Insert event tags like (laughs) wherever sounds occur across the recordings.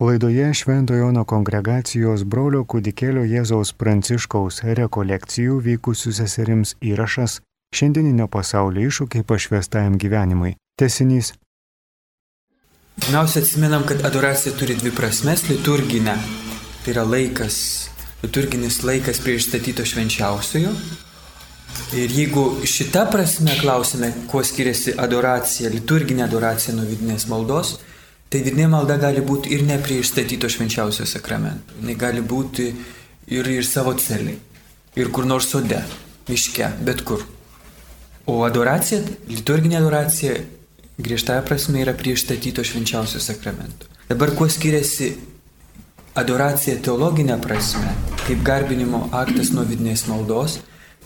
Laidoje Šventojo Jono kongregacijos brolio kūdikėlio Jėzaus Pranciškaus rekolekcijų vykusių seserims įrašas Šiandieninio pasaulio iššūkiai pašvestajam gyvenimui. Tesinys. Pirmiausia, atsimenam, kad adoracija turi dvi prasmes - liturginę. Tai yra laikas, liturginis laikas prie išstatyto švenčiausiojo. Ir jeigu šitą prasme klausime, kuo skiriasi adoracija, liturginė adoracija nuo vidinės maldos, Tai vidinė malda gali būti ir ne prie išstatyto švenčiausio sakramento. Jis gali būti ir, ir savo celiai, ir kur nors sode, miške, bet kur. O adoracija, liturginė adoracija, griežtąją prasme yra prie išstatyto švenčiausio sakramento. Dabar kuo skiriasi adoracija teologinė prasme, kaip garbinimo aktas nuo vidinės maldos,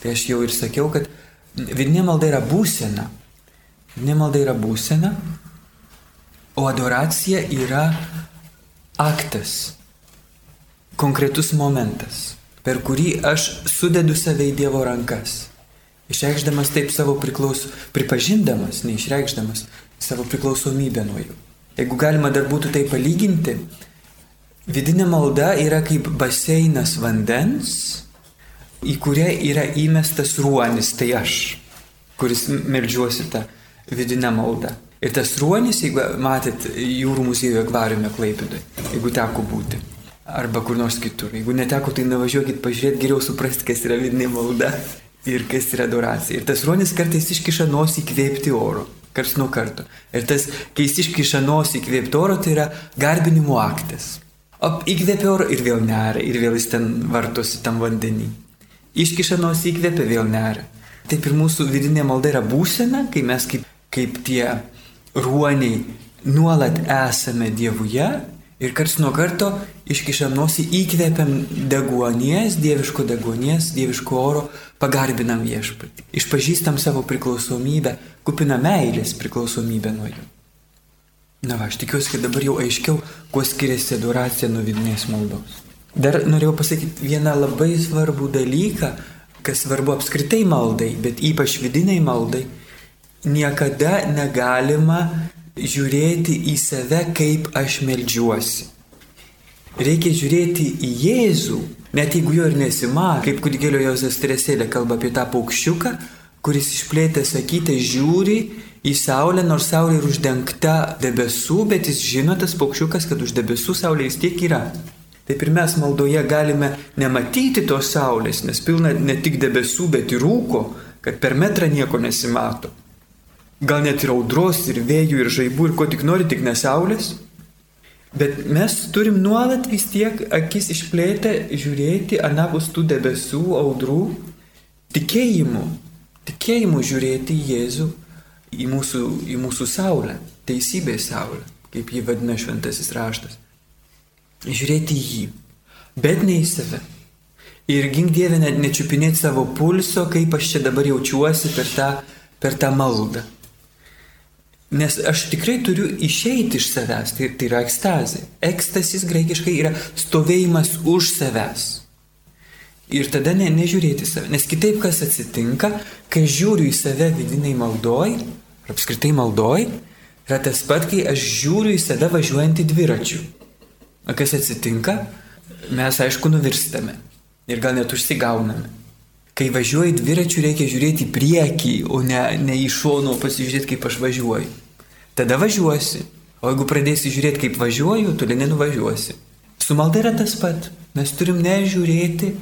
tai aš jau ir sakiau, kad vidinė malda yra būsena. Vidinė malda yra būsena, O adoracija yra aktas, konkretus momentas, per kurį aš sudedu save į Dievo rankas. Išreikšdamas taip savo priklaus, pripažindamas, neišreikšdamas savo priklausomybę nuo jų. Jeigu galima dar būtų tai palyginti, vidinė malda yra kaip baseinas vandens, į kurią yra įmestas ruonis, tai aš, kuris melžiuosi tą vidinę maldą. Ir tas ruonis, jeigu matėt jūrų muziejų akvariume Klaipidai, jeigu teko būti, arba kur nors kitur, jeigu neteko, tai nuvažiuokit pažiūrėti, geriau suprasti, kas yra vidinė malda ir kas yra adoracija. Ir tas ruonis kartais iškiša nosį įkvėpti oro, karts nuo karto. Ir tas, kai jis iškiša nosį įkvėpti oro, tai yra garbinimo aktas. O įkvėpia oro ir vėl neria, ir vėl jis ten vartosi tam vandenį. Iškiša nosį įkvėpia, vėl neria. Taip ir mūsų vidinė malda yra būsena, kai mes kaip, kaip tie ruoniai nuolat esame Dievuje ir karts nuo karto iškišam nosį, įkvepiam deguonies, dieviško deguonies, dieviško oro, pagarbinam viešpatį. Išpažįstam savo priklausomybę, kupina meilės priklausomybę nuo jų. Na va, aš tikiuosi, kad dabar jau aiškiau, kuo skiriasi adoracija nuo vidinės maldos. Dar norėjau pasakyti vieną labai svarbų dalyką, kas svarbu apskritai maldai, bet ypač vidiniai maldai niekada negalima žiūrėti į save, kaip aš melžiuosi. Reikia žiūrėti į Jėzų, net jeigu jo ir nesima, kaip kudikėlio Jozas Teresėlė kalba apie tą paukščiuką, kuris išplėtęs sakytę žiūri į Saulę, nors Saulė yra uždengta debesų, bet jis žino tas paukščiukas, kad už debesų Saulė vis tiek yra. Taip ir mes maldoje galime nematyti tos Saulės, nes pilna ne tik debesų, bet ir rūko, kad per metrą nieko nesimato gal net ir audros, ir vėjų, ir žaibų, ir ko tik nori, tik nesaulės. Bet mes turim nuolat vis tiek akis išplėtę žiūrėti anapus tų debesų, audrų, tikėjimu, tikėjimu žiūrėti į Jėzų, į mūsų, į mūsų saulę, teisybės saulę, kaip jį vadina šventasis raštas. Žiūrėti į jį, bet ne į save. Ir gink Dievę net nečiupinėti savo pulso, kaip aš čia dabar jaučiuosi per tą, per tą maldą. Nes aš tikrai turiu išeiti iš savęs, tai, tai yra ekstazė. Ekstasis graikiškai yra stovėjimas už savęs. Ir tada ne, nežiūrėti save. Nes kitaip kas atsitinka, kai žiūriu į save vidiniai maldoj, ar apskritai maldoj, yra tas pat, kai aš žiūriu į save važiuojantį dviračiu. O kas atsitinka? Mes aišku nuvirstame. Ir gal net užsigauname. Kai važiuoji dviračiu, reikia žiūrėti į priekį, o ne, ne į šoną, pasižiūrėti, kaip aš važiuoju. Tada važiuosi. O jeigu pradėsi žiūrėti, kaip važiuoju, toli nenuvažiuosi. Su malda yra tas pat. Mes turim nežiūrėti,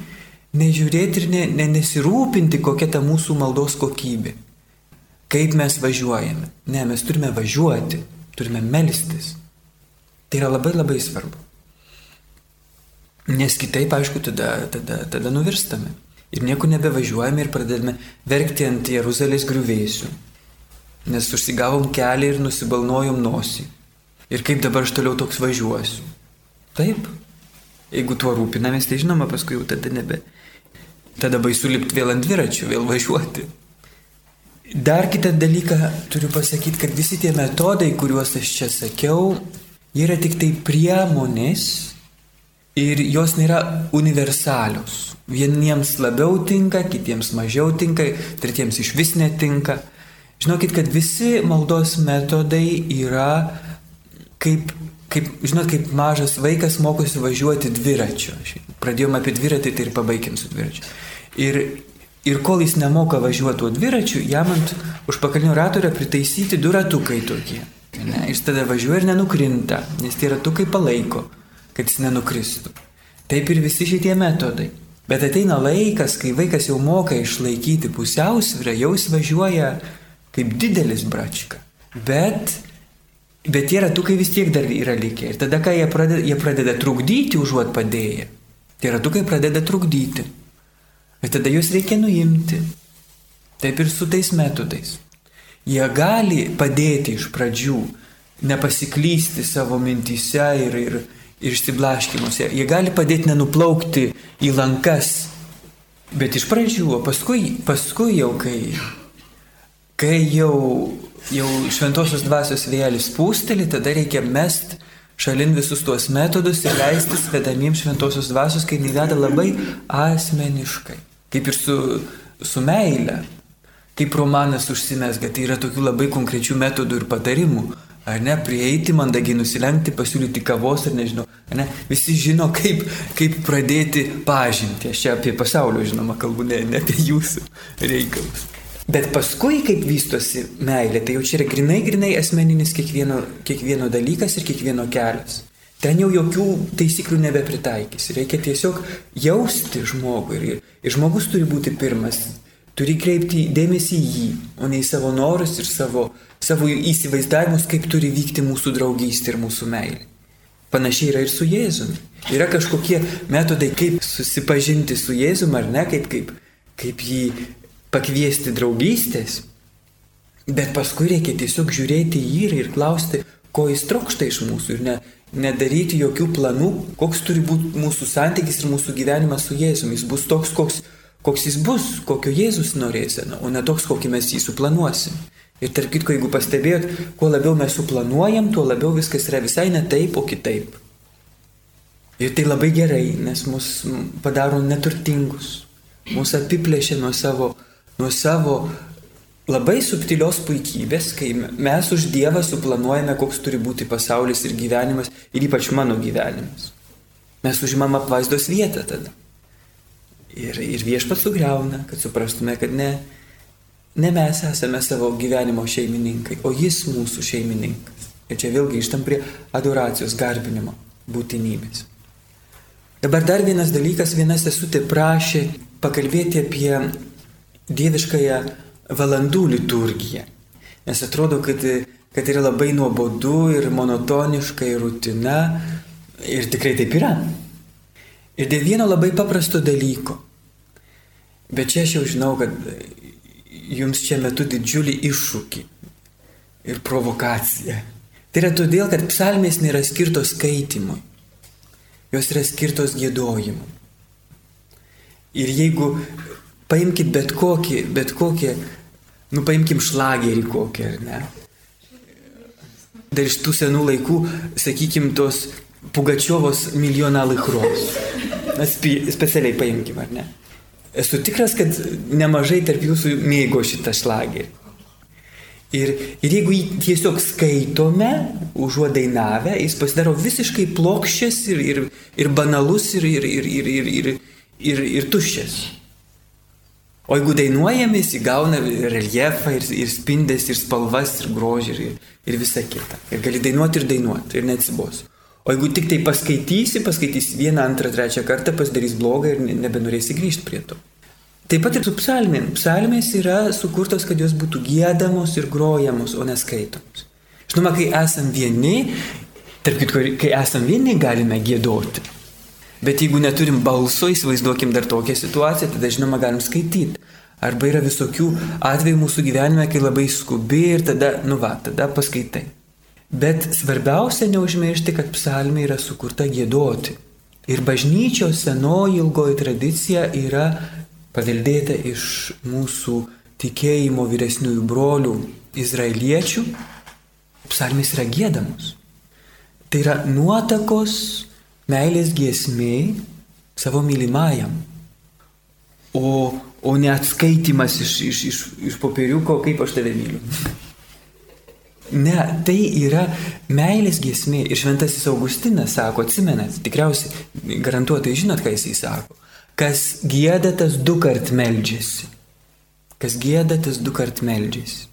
nežiūrėti ir ne, ne, nesirūpinti, kokia ta mūsų maldos kokybė. Kaip mes važiuojame. Ne, mes turime važiuoti, turime melstis. Tai yra labai labai svarbu. Nes kitaip, aišku, tada, tada, tada nuvirstame ir niekur nebevažiuojame ir pradedame verkti ant Jeruzalės griuvėsių. Nes užsigavom kelią ir nusibalnojom nosį. Ir kaip dabar aš toliau toks važiuosiu? Taip. Jeigu tuo rūpinamės, tai žinoma, paskui jau tada nebe. Tada baisu lipti vėl ant dviračių, vėl važiuoti. Dar kitą dalyką turiu pasakyti, kad visi tie metodai, kuriuos aš čia sakiau, yra tik tai priemonės ir jos nėra universalios. Vieniems labiau tinka, kitiems mažiau tinka, tretiems iš vis netinka. Žinokit, kad visi maldos metodai yra kaip kaip, žinot, kaip mažas vaikas mokosi važiuoti dviračiu. Pradėjome apie dviratį, tai ir pabaigim su dviračiu. Ir, ir kol jis nemoka važiuoti tuo dviračiu, jam ant užpakalinio rato yra pritaisyti du ratukai tokie. Ne, jis tada važiuoja ir nenukrinta, nes tie ratukai palaiko, kad jis nenukristų. Taip ir visi šitie metodai. Bet ateina laikas, kai vaikas jau moka išlaikyti pusiausvyrą, jau jis važiuoja kaip didelis bračka. Bet Bet tie ratukai vis tiek dar yra likę. Ir tada, kai jie pradeda, jie pradeda trukdyti užuot padėję, tie ratukai pradeda trukdyti. Ir tada juos reikia nuimti. Taip ir su tais metodais. Jie gali padėti iš pradžių, nepasiklysti savo mintyse ir, ir, ir išsiblaškimuose. Jie gali padėti nenuplaukti į lankas. Bet iš pradžių, o paskui, paskui jau kai, kai jau jau šventosios dvasios vėlis pūsteli, tada reikia mest šalin visus tuos metodus ir leistis vedamiems šventosios dvasios, kai jis veda labai asmeniškai. Kaip ir su, su meile. Kaip romanas užsimesga, tai yra tokių labai konkrečių metodų ir patarimų. Ar ne, prieiti, mandagiai nusilenkti, pasiūlyti kavos ar nežinau. Ar ne, visi žino, kaip, kaip pradėti pažinti. Aš čia apie pasaulio, žinoma, kalbu, ne, ne apie jūsų reikalus. Bet paskui, kaip vystosi meilė, tai jau čia yra grinai, grinai asmeninis kiekvieno, kiekvieno dalykas ir kiekvieno kelias. Ten jau jokių taisyklių nebepritaikysi. Reikia tiesiog jausti žmogų. Ir, ir žmogus turi būti pirmas. Turi kreipti dėmesį į jį, o ne į savo norus ir savo, savo įsivaizdavimus, kaip turi vykti mūsų draugystė ir mūsų meilė. Panašiai yra ir su Jėzumi. Yra kažkokie metodai, kaip susipažinti su Jėzumi ar ne, kaip, kaip, kaip jį pakviesti draugystės, bet paskui reikia tiesiog žiūrėti į jį ir klausti, ko jis trokšta iš mūsų ir ne, nedaryti jokių planų, koks turi būti mūsų santykis ir mūsų gyvenimas su Jėzumi. Jis bus toks, koks, koks jis bus, kokio Jėzus norės, o ne toks, kokį mes jį suplanuosim. Ir tarp kitko, jeigu pastebėjot, kuo labiau mes suplanuojam, tuo labiau viskas yra visai ne taip, o kitaip. Ir tai labai gerai, nes mus padaro neturtingus, mus apiplėšia nuo savo nuo savo labai subtilios puikybės, kai mes už Dievą suplanuojame, koks turi būti pasaulis ir gyvenimas, ir ypač mano gyvenimas. Mes užimam apvaizdos vietą tada. Ir, ir viešpat sugriauna, kad suprastume, kad ne, ne mes esame savo gyvenimo šeimininkai, o jis mūsų šeimininkas. Ir čia vėl grįžtam prie adoracijos garbinimo būtinybės. Dabar dar vienas dalykas, viena sesutė prašė pakalbėti apie dieviškąją valandų liturgiją. Nes atrodo, kad, kad yra labai nuobodu ir monotoniška ir rutina. Ir tikrai taip yra. Ir dėl vieno labai paprasto dalyko. Bet čia aš jau žinau, kad jums čia metu didžiulį iššūkį ir provokaciją. Tai yra todėl, kad psalmės nėra skirtos skaitimui. Jos yra skirtos gėdojimui. Ir jeigu Paimkit bet kokį, bet kokį, nu paimkim šlagerį kokį, ar ne? Dar iš tų senų laikų, sakykim, tos Pugačiovos milijoną laikros. Specialiai paimkim, ar ne? Esu tikras, kad nemažai tarp jūsų mėgo šitą šlagerį. Ir, ir jeigu jį tiesiog skaitome, užuot dainavę, jis pasidaro visiškai plokščias ir, ir, ir banalus ir, ir, ir, ir, ir, ir, ir, ir tuščias. O jeigu dainuojame, jis įgauna reljefą ir, ir spindės, ir spalvas, ir grožį, ir, ir visa kita. Ir gali dainuoti ir dainuoti, ir neatsibos. O jeigu tik tai paskaitysi, paskaitysi vieną, antrą, trečią kartą, pasidarys blogą ir nebenorėsi grįžti prie to. Taip pat ir su psalmėm. Psalmės yra sukurtos, kad jos būtų gėdamos ir grojamos, o neskaitomos. Žinoma, kai esam vieni, tarp kitko, kai esam vieni, galime gėdoti. Bet jeigu neturim balso, įsivaizduokim dar tokią situaciją, tada žinoma galim skaityti. Arba yra visokių atvejų mūsų gyvenime, kai labai skubi ir tada, nu va, tada paskaitai. Bet svarbiausia neužmiršti, kad psalmė yra sukurta gėdoti. Ir bažnyčios senoji ilgoji tradicija yra paveldėta iš mūsų tikėjimo vyresniųjų brolių izraeliečių. Psalmės yra gėdamos. Tai yra nuotakos meilės giesmiai savo mylimajam. O, o neatskaitimas iš, iš, iš, iš popieriuko, kaip aš tave myliu. Ne, tai yra meilės giesmė. Ir šventasis Augustinas sako, atsimenat, tikriausiai garantuotai žinot, ką jisai sako. Kas gėda, tas du kart meldžiasi. Kas gėda, tas du kart meldžiasi.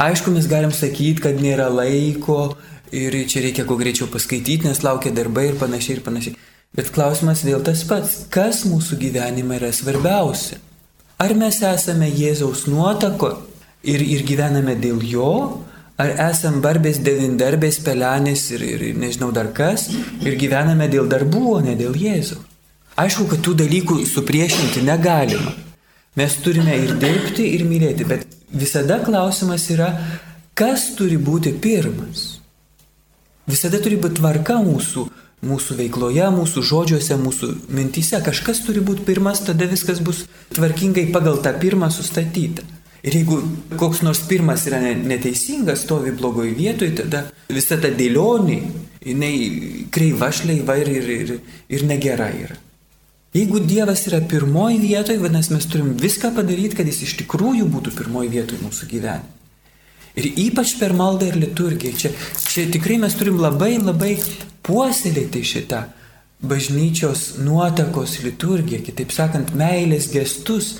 Aišku, mes galim sakyti, kad nėra laiko ir čia reikia kuo greičiau paskaityti, nes laukia darbai ir panašiai ir panašiai. Bet klausimas vėl tas pats, kas mūsų gyvenime yra svarbiausia? Ar mes esame Jėzaus nuotako ir, ir gyvename dėl jo, ar esame barbės devindarbės, pelenės ir, ir nežinau dar kas, ir gyvename dėl darbų, o ne dėl Jėzaus? Aišku, kad tų dalykų supriešinti negalima. Mes turime ir dirbti, ir mylėti, bet visada klausimas yra, kas turi būti pirmas. Visada turi būti tvarka mūsų, mūsų veikloje, mūsų žodžiuose, mūsų mintyse. Kažkas turi būti pirmas, tada viskas bus tvarkingai pagal tą pirmą sustatyta. Ir jeigu koks nors pirmas yra neteisingas, stovi blogoje vietoje, tada visa ta dėlionė, jinai kreiva šleiva ir, ir, ir, ir negera yra. Jeigu Dievas yra pirmoji vietoje, vadinasi, mes turim viską padaryti, kad jis iš tikrųjų būtų pirmoji vietoje mūsų gyvenime. Ir ypač per maldą ir liturgiją. Čia, čia tikrai mes turim labai labai puoselėti šitą bažnyčios nuotakos liturgiją, kitaip sakant, meilės gestus,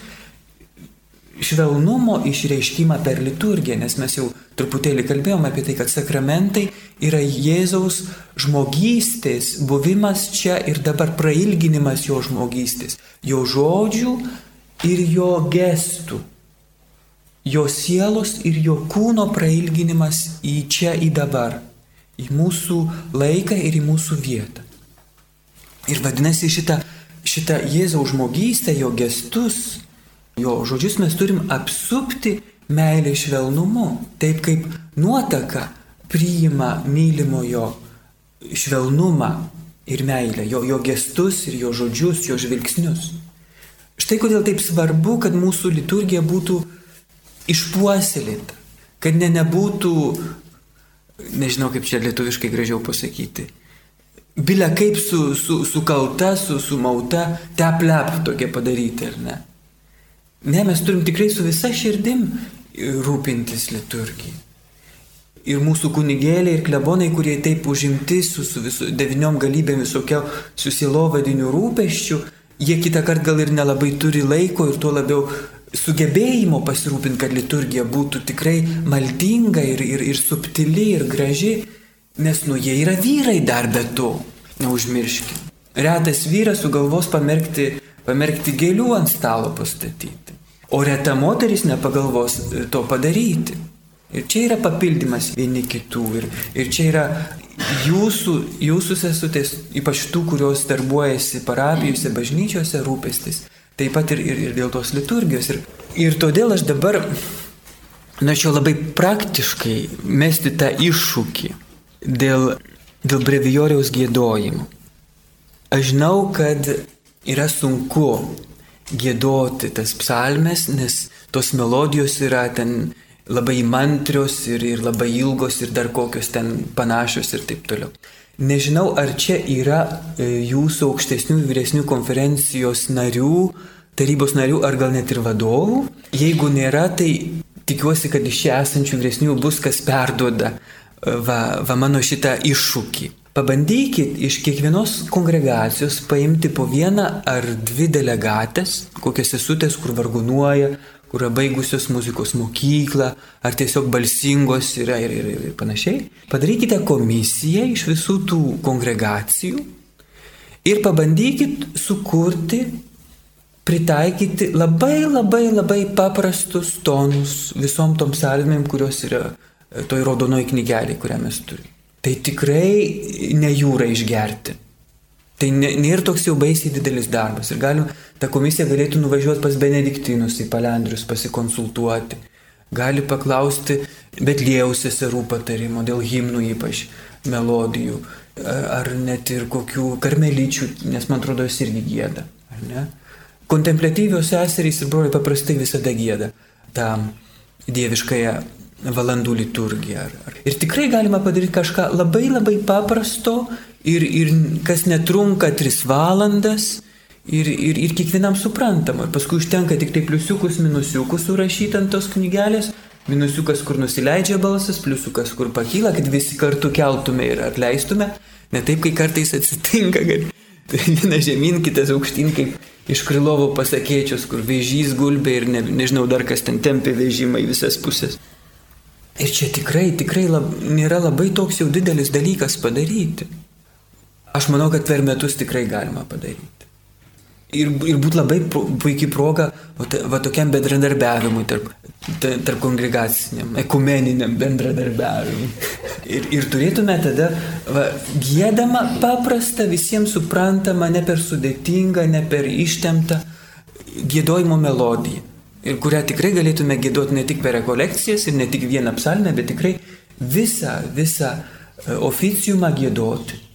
švelnumo išreiškimą per liturgiją, nes mes jau truputėlį kalbėjome apie tai, kad sakramentai yra Jėzaus žmogystės buvimas čia ir dabar prailginimas jo žmogystės, jo žodžių ir jo gestų, jo sielos ir jo kūno prailginimas į čia, į dabar, į mūsų laiką ir į mūsų vietą. Ir vadinasi, šitą, šitą Jėzaus žmogystę, jo gestus, jo žodžius mes turim apsupti meilė švelnumu, taip kaip nuotaka priima mylimojo švelnumą ir meilę, jo, jo gestus ir jo žodžius, jo žvilgsnius. Štai kodėl taip svarbu, kad mūsų liturgija būtų išpuoselėta, kad ne nebūtų, nežinau kaip čia lietuviškai gražiau pasakyti, bilia kaip su, su, sukalta, su, sumauta, teplep tokia padaryti, ar ne? Ne, mes turim tikrai su visa širdim rūpintis liturgijai. Ir mūsų kunigėliai ir klebonai, kurie taip užimti su, su visu, deviniom galybėm visokio susilovadinių rūpeščių, jie kitą kartą gal ir nelabai turi laiko ir tuo labiau sugebėjimo pasirūpinti, kad liturgija būtų tikrai maldinga ir, ir, ir subtili ir graži, nes nu jie yra vyrai dar be to, neužmirškime. Retas vyras sugalvos pamerkti pamerkti gėlių ant stalo pastatyti. O reta moteris nepagalvos e, to padaryti. Ir čia yra papildymas vieni kitų. Ir, ir čia yra jūsų, jūsų sesutės, ypač tų, kurios darbuojasi parapijose, bažnyčiose, rūpestis. Taip pat ir, ir, ir dėl tos liturgijos. Ir, ir todėl aš dabar norėčiau labai praktiškai mesti tą iššūkį dėl, dėl brevijoriaus gėdojimų. Aš žinau, kad yra sunku gėdoti tas psalmes, nes tos melodijos yra ten labai įmantrios ir, ir labai ilgos ir dar kokios ten panašios ir taip toliau. Nežinau, ar čia yra e, jūsų aukštesnių ir vyresnių konferencijos narių, tarybos narių, ar gal net ir vadovų. Jeigu nėra, tai tikiuosi, kad iš čia esančių vyresnių bus kas perduoda e, va, va mano šitą iššūkį. Pabandykit iš kiekvienos kongregacijos paimti po vieną ar dvi delegatės, kokias sesutės, kur vargonuoja, kur yra baigusios muzikos mokyklą, ar tiesiog balsingos yra ir, ir, ir panašiai. Padarykite komisiją iš visų tų kongregacijų ir pabandykit sukurti, pritaikyti labai labai labai paprastus tonus visom tom salmėm, kurios yra toj raudonoj knygelė, kurią mes turime tai tikrai ne jūra išgerti. Tai nėra toks jau baisiai didelis darbas. Ir galim, ta komisija galėtų nuvažiuoti pas Benediktinus į Palendrius pasikonsultuoti. Gali paklausti Betlėjaus seserų patarimo dėl himnų ypač melodijų. Ar net ir kokių karmelyčių, nes man atrodo, jis irgi gėda. Kontemplatyvios seserys ir broliai paprastai visada gėda tą dieviškąją valandų liturgiją. Ir tikrai galima padaryti kažką labai labai paprasto ir, ir kas netrunka tris valandas ir, ir, ir kiekvienam suprantama. Ir paskui užtenka tik tai pliusiukus, minusiukus surašyti ant tos knygelės minusiukas, kur nusileidžia balsas, pliusiukas, kur pakyla, kad visi kartu keltume ir atleistume. Ne taip, kai kartais atsitinka, kad vienas žemyn, kitas aukštyn, kaip iš Krilovo pasakėčios, kur vežys gulbė ir ne, nežinau dar kas ten tempė vežimą į visas pusės. Ir čia tikrai, tikrai lab, nėra labai toks jau didelis dalykas padaryti. Aš manau, kad per metus tikrai galima padaryti. Ir, ir būtų labai puikiai proga va, va tokiam bendradarbiavimui, tarp, tarp kongregaciniam, ekumeniniam bendradarbiavimui. Ir, ir turėtume tada va, gėdamą, paprastą, visiems suprantamą, ne per sudėtingą, ne per ištemptą gėdojimo melodiją. Ir kurią tikrai galėtume gėdoti ne tik per rekolekcijas ir ne tik vieną psalmę, bet tikrai visą, visą e, oficiumą gėdoti.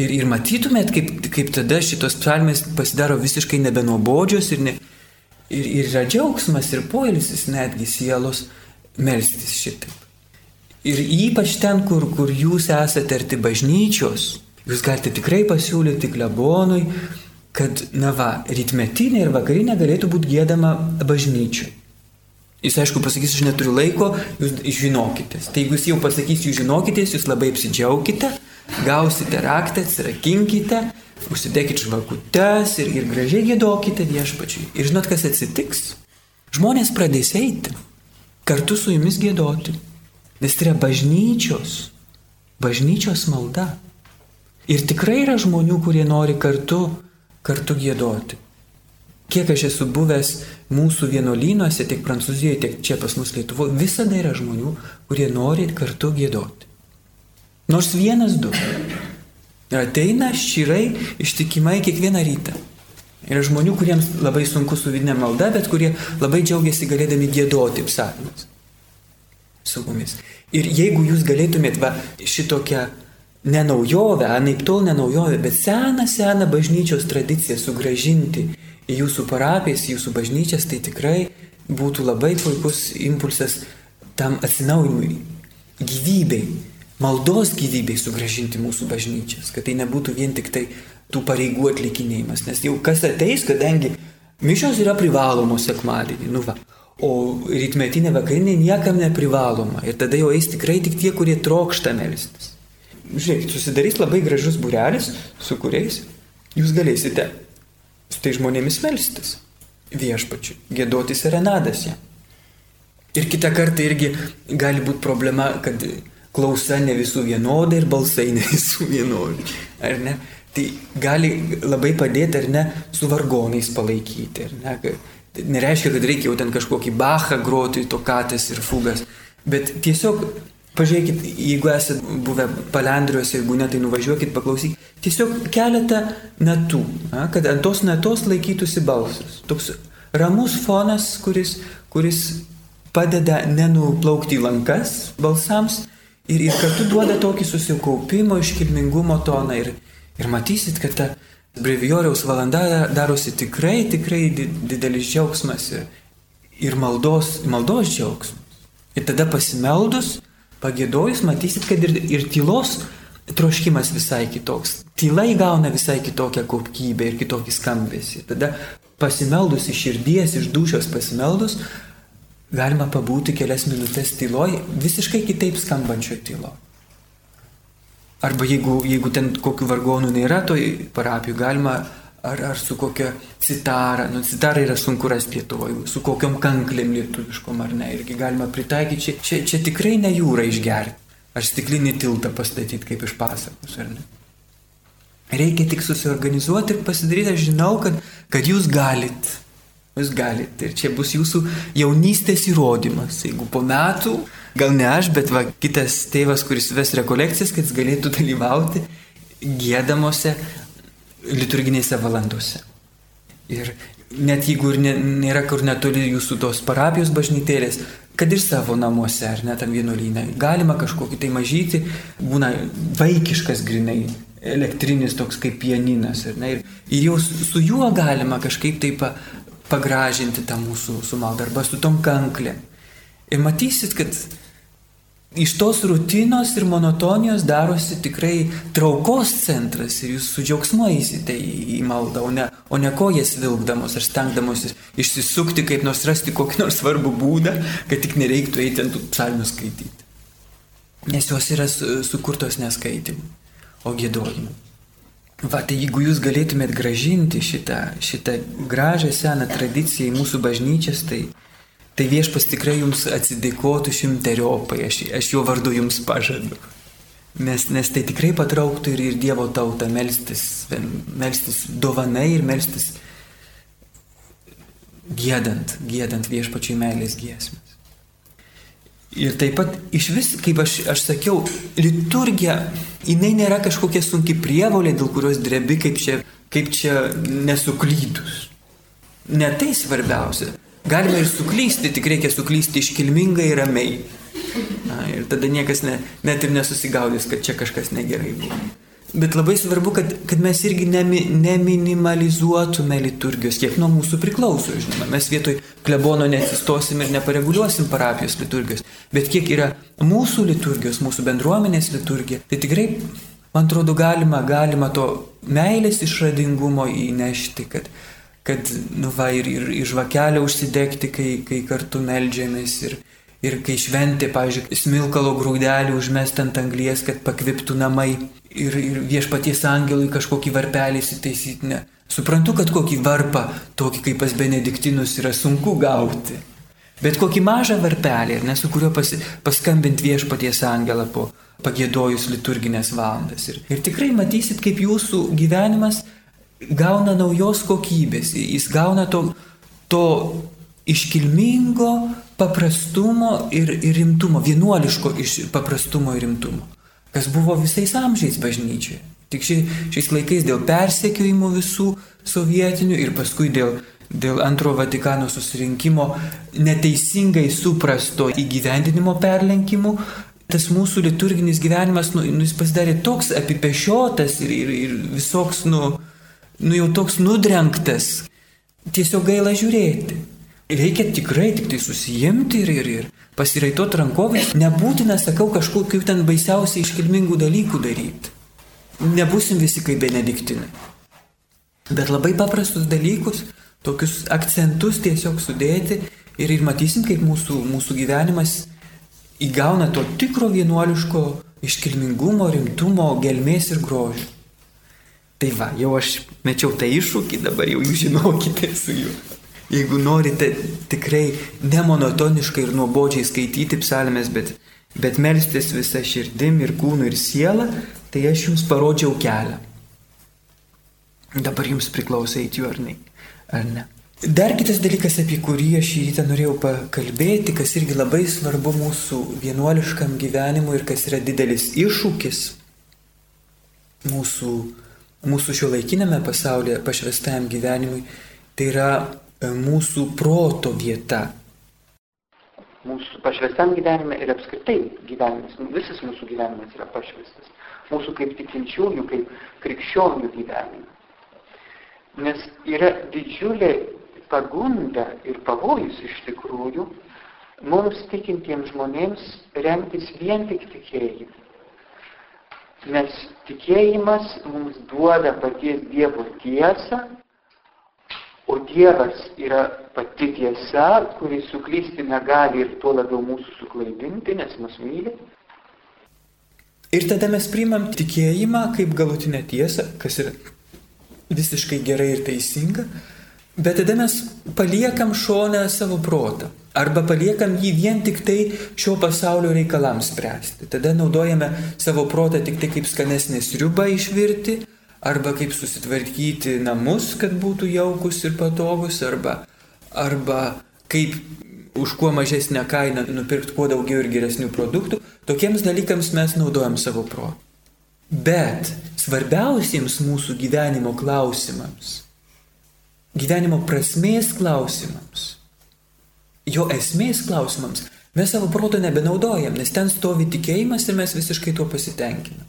Ir, ir matytumėt, kaip, kaip tada šitos psalmės pasidaro visiškai nebenuobodžios ir, ne, ir, ir yra džiaugsmas ir poilsis netgi sielos melstis šitaip. Ir ypač ten, kur, kur jūs esate arti bažnyčios, jūs galite tikrai pasiūlyti klebonui, kad, na va, rytmetinė ir vakarinė galėtų būti gėdama bažnyčiui. Jis aišku pasakys, aš neturiu laiko, jūs žinokitės. Tai jeigu jis jau pasakys, jūs žinokitės, jūs labai apsidžiaukite, gausite raktą, atsirakinkite, užsidėkite žvakutes ir, ir gražiai gėdokite viešpačiui. Ir žinot, kas atsitiks? Žmonės pradės eiti, kartu su jumis gėdoti. Nes tai yra bažnyčios, bažnyčios malda. Ir tikrai yra žmonių, kurie nori kartu, kartu gėdoti. Kiek aš esu buvęs mūsų vienolynuose, tiek Prancūzijoje, tiek čia pas mus Lietuvoje, visada yra žmonių, kurie nori kartu gėdoti. Nors vienas du. Ir ateina šyrai ištikimai kiekvieną rytą. Yra žmonių, kuriems labai sunku su vidinė malda, bet kurie labai džiaugiasi galėdami gėdoti psalmes su mumis. Ir jeigu jūs galėtumėt va šitokią nenaujovę, anaip tol nenaujovę, bet seną, seną bažnyčios tradiciją sugražinti į jūsų parapijas, į jūsų bažnyčias, tai tikrai būtų labai puikus impulsas tam atsinaujinimui, gyvybei, maldos gyvybei sugražinti mūsų bažnyčias, kad tai nebūtų vien tik tai tų pareigų atlikinėjimas, nes jau kas ateis, kadangi mišios yra privalomos sekmadienį, nu va, o rytmetinė vakarinė niekam neprivaloma ir tada jau eis tikrai tik tie, kurie trokšta melstis. Žiūrėkit, susidarys labai gražus burelis, su kuriais jūs galėsite su tai žmonėmis melstis viešpačiu, gėdoti serenadas jam. Ir kitą kartą irgi gali būti problema, kad klausa ne visų vienoda ir balsai ne visų vienodi. Ar ne? Tai gali labai padėti, ar ne, su vargonais palaikyti. Ne? Tai nereiškia, kad reikia jau ten kažkokį bachą groti, tokatas ir fugas. Bet tiesiog, pažiūrėkit, jeigu esate buvę palendriuose, jeigu ne, tai nuvažiuokit, paklausykit. Tiesiog keletą natų, na, kad ant tos natos laikytųsi balsas. Toks ramus fonas, kuris, kuris padeda nenuplaukti į lankas balsams, ir, ir kartu duoda tokį susikaupimo, iškilmingumo toną. Ir, ir matysit, kad ta brevijoriaus valanda darosi tikrai, tikrai didelis džiaugsmas ir, ir maldos, maldos džiaugsmas. Ir tada pasimeldus, pagėdojus, matysit, kad ir, ir tylos troškimas visai kitoks. Tyla įgauna visai kitokią kokybę ir kitokį skambesį. Tada pasimeldus iš širdies, iš dušios pasimeldus, galima pabūti kelias minutės tyloj, visiškai kitaip skambančio tylo. Arba jeigu, jeigu ten kokių vargonų nėra, toj parapijų galima ar, ar su kokia citara, nu citara yra sunku rasti Lietuvoje, su kokiam kanklėm lietuviškom ar ne, irgi galima pritaikyti, čia, čia, čia tikrai ne jūra išgerti, ar stiklinį tiltą pastatyti kaip iš pasakos, ar ne. Reikia tik susiorganizuoti ir pasidaryti, aš žinau, kad, kad jūs galit. Jūs galite. Ir čia bus jūsų jaunystės įrodymas. Jeigu po metų, gal ne aš, bet va, kitas tėvas, kuris ves rekolekcijas, kad jis galėtų (laughs) dalyvauti gėdamosi liturginėse valandose. Ir net jeigu ir nėra kur netoli jūsų tos parapijos bažnytėlės, kad ir savo namuose, ar net tam vienuolynę, galima kažkokį tai mažyti, būna vaikiškas grinai, elektrinis toks kaip pianinas. Ir, ir jau su juo galima kažkaip taip pagražinti tą mūsų su maldą arba su tom kanklėm. Ir matysit, kad iš tos rutinos ir monotonijos darosi tikrai traukos centras ir jūs su džiaugsmu eisite į, į maldą, o ne, o ne kojas vilkdamos ar stengdamosis išsisukti, kaip nors rasti kokį nors svarbų būdą, kad tik nereiktų eiti ant psalmių skaityti. Nes jos yra sukurtos neskaitimui, o gėdojimui. Va, tai jeigu jūs galėtumėt gražinti šitą, šitą gražią seną tradiciją į mūsų bažnyčias, tai, tai viešpas tikrai jums atsidėkotų šimteriopai, aš, aš jo vardu jums pažadu. Nes, nes tai tikrai patrauktų ir, ir Dievo tautą melstis, melstis dovanai ir melstis gėdant, gėdant viešpačiai meilės giesmės. Ir taip pat iš vis, kaip aš, aš sakiau, liturgija, jinai nėra kažkokia sunki prievolė, dėl kurios drebi, kaip čia, kaip čia nesuklydus. Ne tai svarbiausia. Galima ir suklysti, tik reikia suklysti iškilmingai ir ramiai. Na, ir tada niekas ne, net ir nesusigaudys, kad čia kažkas negerai buvo. Bet labai svarbu, kad, kad mes irgi nemi, neminimalizuotume liturgijos, kiek nuo mūsų priklauso, žinoma. Mes vietoj klebono neatsistosim ir nepareguliuosim parapijos liturgijos. Bet kiek yra mūsų liturgijos, mūsų bendruomenės liturgija, tai tikrai, man atrodo, galima, galima to meilės išradingumo įnešti, kad, kad nu va, ir, ir, ir žvakelę užsidegti, kai, kai kartu melžiamės. Ir, Ir kai šventė, pavyzdžiui, smilkalo grūdelį užmest ant anglies, kad pakviptų namai ir, ir viešpaties angelui kažkokį varpelį įsitaisyti. Ne. Suprantu, kad kokį varpą, tokį kaip pas Benediktinus, yra sunku gauti. Bet kokį mažą varpelį, ne, su kuriuo pas, paskambinti viešpaties angelą po pagėdojus liturginės valandas. Ir, ir tikrai matysit, kaip jūsų gyvenimas gauna naujos kokybės, jis gauna to, to iškilmingo paprastumo ir, ir rimtumo, vienuoliško iš paprastumo ir rimtumo, kas buvo visais amžiais bažnyčioje. Tik ši, šiais laikais dėl persekiojimų visų sovietinių ir paskui dėl, dėl antro Vatikano susirinkimo neteisingai suprasto įgyvendinimo perlenkimų, tas mūsų liturginis gyvenimas, nu, nu, jis pasidarė toks apipešiotas ir, ir, ir visoks, nu, nu jau toks nudrenktas, tiesiog gaila žiūrėti. Reikia tikrai tik tai susijimti ir, ir, ir pasiraitot rankovės. Nebūtina, sakau, kažkokių ten baisiausiai iškilmingų dalykų daryti. Nebusim visi kaip benediktinai. Bet labai paprastus dalykus, tokius akcentus tiesiog sudėti ir, ir matysim, kaip mūsų, mūsų gyvenimas įgauna to tikro vienuoliško iškilmingumo, rimtumo, gelmės ir grožio. Tai va, jau aš mečiau tą iššūkį, dabar jau jūs žinokite su juo. Jeigu norite tikrai nemonotoniškai ir nuobodžiai skaityti psalmės, bet, bet melstis visą širdim ir kūnu ir sielą, tai aš jums parodžiau kelią. Dabar jums priklauso eiti juo ar ne. Ar ne. Dar kitas dalykas, apie kurį aš šį rytą norėjau pakalbėti, kas irgi labai svarbu mūsų vienuoliškam gyvenimui ir kas yra didelis iššūkis mūsų, mūsų šio laikiname pasaulyje pašvestajam gyvenimui, tai yra mūsų proto vieta. Mūsų pašvestam gyvenime ir apskritai gyvenimas, visas mūsų gyvenimas yra pašvestas. Mūsų kaip tikinčiųjų, kaip krikščionių gyvenime. Nes yra didžiulė pagunda ir pavojus iš tikrųjų mums tikintiems žmonėms remtis vien tik tikėjimu. Nes tikėjimas mums duoda paties Dievo tiesą O Dievas yra pati tiesa, kuris suklysti negali ir tuo labiau mūsų suklaidinti, nes mus myli. Ir tada mes priimam tikėjimą kaip galutinę tiesą, kas yra visiškai gerai ir teisinga, bet tada mes paliekam šonę savo protą. Arba paliekam jį vien tik tai šio pasaulio reikalams spręsti. Tada naudojame savo protą tik tai kaip skanesnė sriuba išvirti, arba kaip susitvarkyti namus, kad būtų jaukus ir patogus, arba, arba kaip už kuo mažesnę kainą nupirkti kuo daugiau ir geresnių produktų, tokiems dalykams mes naudojam savo protą. Bet svarbiausiems mūsų gyvenimo klausimams, gyvenimo prasmės klausimams, jo esmės klausimams, mes savo proto nebenaudojam, nes ten stovi tikėjimas ir mes visiškai tuo pasitenkinam.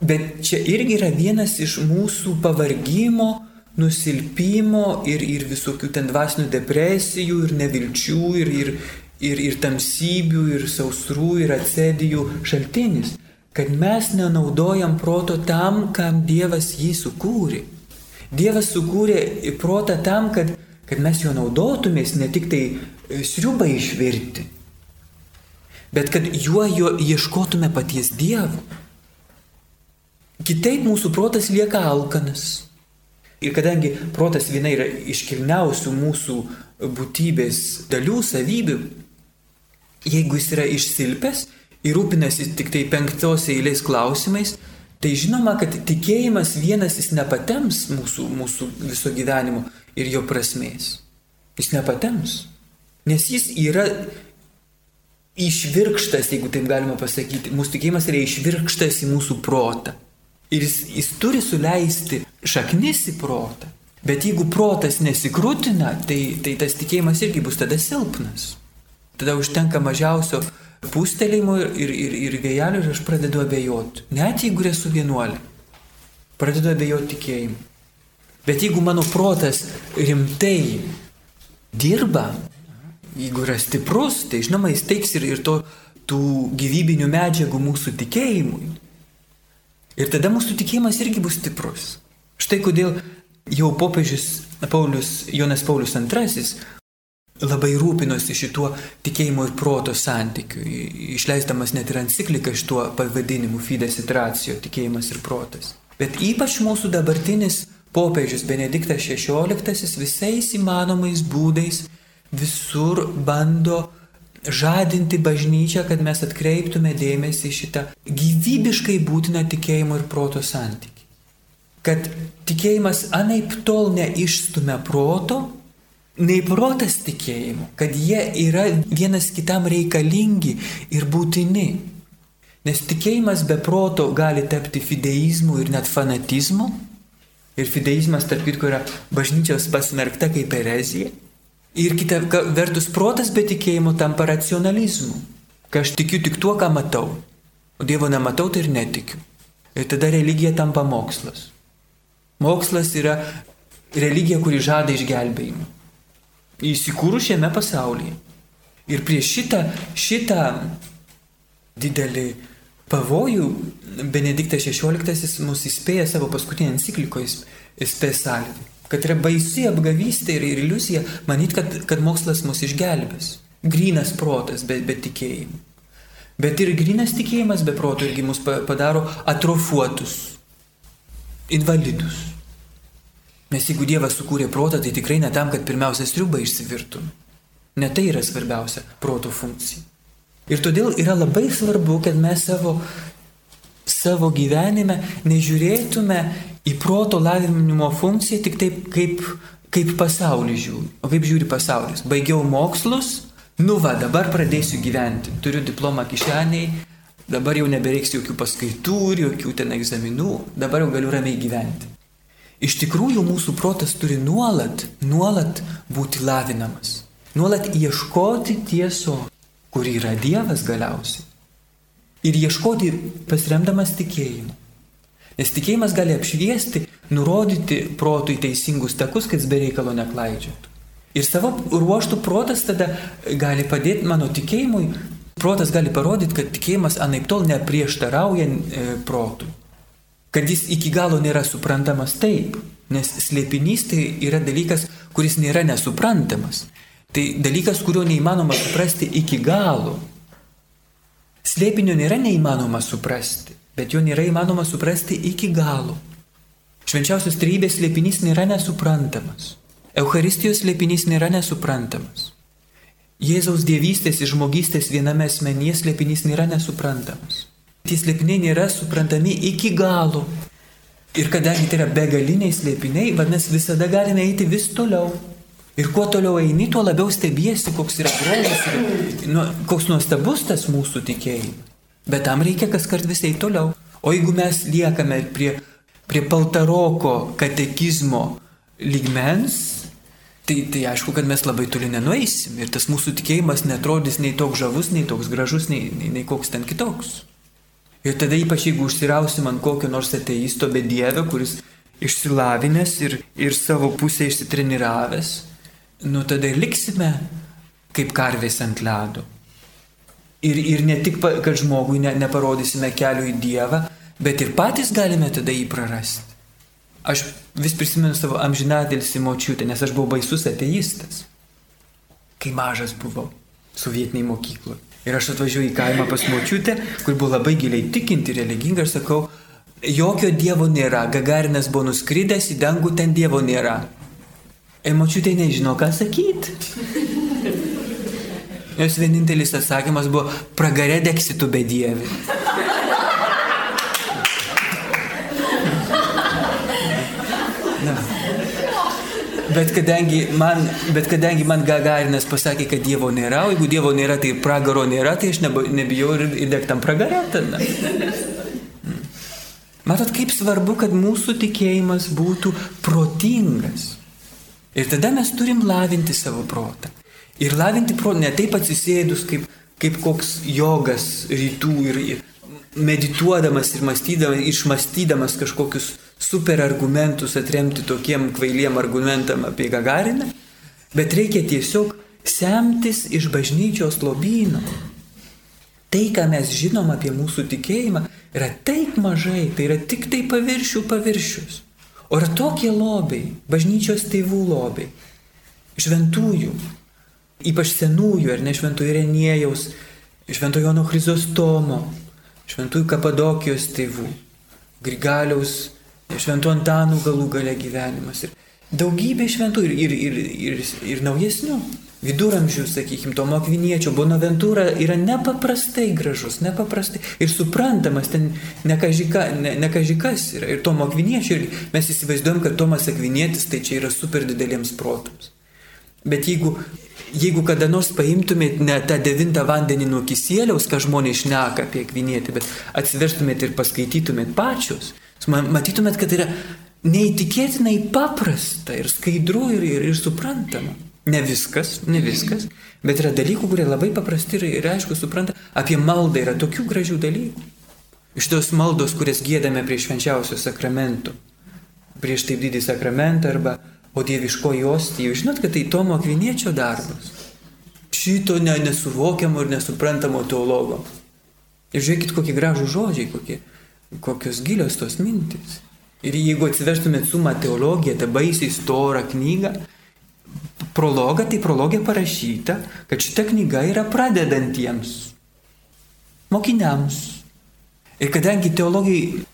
Bet čia irgi yra vienas iš mūsų pavargymo, nusilpimo ir, ir visokių ten dvasinių depresijų ir nevilčių ir, ir, ir, ir tamsybių, ir sausrų, ir atsėdijų šaltinis, kad mes nenaudojam proto tam, kam Dievas jį sukūrė. Dievas sukūrė protą tam, kad, kad mes jo naudotumės ne tik tai sriubą išvirti, bet kad juo jo ieškotume paties Dievo. Kitaip mūsų protas lieka alkanas. Ir kadangi protas viena yra iškilniausių mūsų būtybės dalių, savybių, jeigu jis yra išsilpęs ir rūpinasi tik tai penktos eilės klausimais, tai žinoma, kad tikėjimas vienas jis nepatems mūsų, mūsų viso gyvenimo ir jo prasmės. Jis nepatems. Nes jis yra išvirkštas, jeigu taip galima pasakyti. Mūsų tikėjimas yra išvirkštas į mūsų protą. Ir jis, jis turi suleisti šaknis į protą. Bet jeigu protas nesikrūtina, tai, tai tas tikėjimas irgi bus tada silpnas. Tada užtenka mažiausio pustelėjimo ir, ir, ir, ir vėjelio ir aš pradedu abejoti. Net jeigu esu vienuolė, pradedu abejoti tikėjimu. Bet jeigu mano protas rimtai dirba, jeigu yra stiprus, tai žinoma, jis teiks ir, ir to, tų gyvybinių medžiagų mūsų tikėjimui. Ir tada mūsų tikėjimas irgi bus stiprus. Štai kodėl jau popiežius Paulius, Jonas Paulius II labai rūpinosi šituo tikėjimo ir proto santykiu, išleisdamas net ir encikliką šituo pavadinimu Fides et Ratio - tikėjimas ir protas. Bet ypač mūsų dabartinis popiežius Benediktas XVI visais įmanomais būdais visur bando žadinti bažnyčią, kad mes atkreiptume dėmesį šitą gyvybiškai būtiną tikėjimo ir proto santyki. Kad tikėjimas anaip tol neišstumia proto, nei protas tikėjimu, kad jie yra vienas kitam reikalingi ir būtini. Nes tikėjimas be proto gali tapti fideizmu ir net fanatizmu. Ir fideizmas, tarp kitko, yra bažnyčios pasmerkta kaip erezija. Ir kita vertus, protas be tikėjimo tampa racionalizmu. Kai aš tikiu tik tuo, ką matau. O Dievo nematau, tai ir netikiu. Ir tada religija tampa mokslas. Mokslas yra religija, kuri žada išgelbėjimą. Įsikūrų šiame pasaulyje. Ir prieš šitą, šitą didelį pavojų Benediktas XVI mus įspėja savo paskutinį enciklikoje Spesalvi kad yra baisi apgavystė ir, ir iliuzija manyti, kad, kad mokslas mus išgelbės. Grynas protas be, be tikėjimų. Bet ir grinas tikėjimas be proto irgi mus padaro atrofuotus, invalidus. Nes jeigu Dievas sukūrė protą, tai tikrai ne tam, kad pirmiausia striuba išsivirtum. Ne tai yra svarbiausia proto funkcija. Ir todėl yra labai svarbu, kad mes savo, savo gyvenime nežiūrėtume į proto lavinimo funkciją tik taip, kaip, kaip pasaulis žiūri. O kaip žiūri pasaulis? Baigiau mokslus, nu va, dabar pradėsiu gyventi. Turiu diplomą kišeniai, dabar jau nebereiks jokių paskaitų ir jokių ten egzaminų, dabar jau galiu ramiai gyventi. Iš tikrųjų mūsų protas turi nuolat, nuolat būti lavinamas. Nuolat ieškoti tieso, kur yra Dievas galiausiai. Ir ieškoti pasiremdamas tikėjimu. Nes tikėjimas gali apšviesti, nurodyti protui teisingus takus, kad jis be reikalo neklaidžiatų. Ir savo ruoštų protas tada gali padėti mano tikėjimui, protas gali parodyti, kad tikėjimas anaip tol neprieštarauja e, protui. Kad jis iki galo nėra suprantamas taip, nes slėpinys tai yra dalykas, kuris nėra nesuprantamas. Tai dalykas, kurio neįmanoma suprasti iki galo. Slėpinio nėra neįmanoma suprasti bet jo nėra įmanoma suprasti iki galo. Švenčiausios trybės slėpinys nėra nesuprantamas. Eucharistijos slėpinys nėra nesuprantamas. Jėzaus dievystės ir žmogystės viename asmenyje slėpinys nėra nesuprantamas. Tie slėpiniai nėra suprantami iki galo. Ir kadangi tai yra begaliniai slėpiniai, vadinasi, visada galime eiti vis toliau. Ir kuo toliau eini, tuo labiau stebiesi, koks yra grožis ir nu, koks nuostabus tas mūsų tikėjimas. Bet tam reikia kas kart visai toliau. O jeigu mes liekame prie, prie paltaroko katekizmo lygmens, tai, tai aišku, kad mes labai toli nenueisim. Ir tas mūsų tikėjimas netrodys nei toks žavus, nei toks gražus, nei, nei, nei koks ten kitoks. Ir tada ypač jeigu užsirausim ant kokio nors ateisto bedievio, kuris išsilavinęs ir, ir savo pusę išsitreniravęs, nu tada ir liksime kaip karvės ant ledo. Ir, ir ne tik, kad žmogui ne, neparodysime kelių į Dievą, bet ir patys galime tada jį prarasti. Aš vis prisimenu savo amžinadėlsi močiutę, nes aš buvau baisus ateistas, kai mažas buvau sovietiniai mokykloje. Ir aš atvažiuoju į kaimą pas močiutę, kur buvo labai giliai tikinti, religinga, ir sakau, jokio Dievo nėra, Gagarinas buvo nuskridęs į dangų, ten Dievo nėra. Ir močiutė nežino, ką sakyti. Jos vienintelis atsakymas buvo, pragarė deksitų be Dievi. Na. Bet kadangi, man, bet kadangi man Gagarinas pasakė, kad Dievo nėra, o jeigu Dievo nėra, tai pragaro nėra, tai aš nebijau ir įdegtam pragarę tada. Hmm. Matot, kaip svarbu, kad mūsų tikėjimas būtų protingas. Ir tada mes turim lavinti savo protą. Ir lavinti protą ne taip atsisėdus kaip, kaip koks jogas rytų ir, ir medituodamas ir mąstydamas, išmastydamas kažkokius super argumentus atremti tokiem kvailiem argumentam apie Gagariną, bet reikia tiesiog semtis iš bažnyčios lobyno. Tai, ką mes žinom apie mūsų tikėjimą, yra taip mažai, tai yra tik tai paviršių paviršius. O yra tokie lobiai, bažnyčios tėvų lobiai, šventųjų, ypač senųjų, ar ne šventųjų Reniejaus, šventųjų Jono Chryzostomo, šventųjų Kapadokijos tėvų, Grigaliaus šventų Antanų galų gale gyvenimas. Ir daugybė šventų ir, ir, ir, ir, ir naujesnių. Viduramžių, sakykime, to Mokviniečio Bonaventūra yra nepaprastai gražus, nepaprastai ir suprantamas, ten nekažikas ne, ne yra. Ir to Mokviniečio, ir mes įsivaizduojam, kad Tomas Akvinietis tai čia yra super dideliems protams. Bet jeigu, jeigu kada nors paimtumėt ne tą devintą vandenį nuo kisėliaus, ką žmonės šneka apie Akvinietį, bet atsiverstumėt ir paskaitytumėt pačius, matytumėt, kad tai yra neįtikėtinai paprasta ir skaidru ir, ir, ir suprantama. Ne viskas, ne viskas, bet yra dalykų, kurie labai paprasti ir, ir aišku supranta. Apie maldą yra tokių gražių dalykų. Iš tos maldos, kurias gėdame prie švenčiausio sakramento, prieš taip didį sakramentą arba o dieviškoji ostija, jūs žinot, kad tai Tomo Akviniečio darbas. Šito ne, nesuvokiamo ir nesuprantamo teologo. Ir žiūrėkit, kokie gražų žodžiai, kokie, kokios gilios tos mintis. Ir jeigu atsiverstumėt sumą teologiją, tą baisiai storą knygą, prologą, tai prologė parašyta, kad šita knyga yra pradedantiems, mokiniams. Ir kadangi teologijai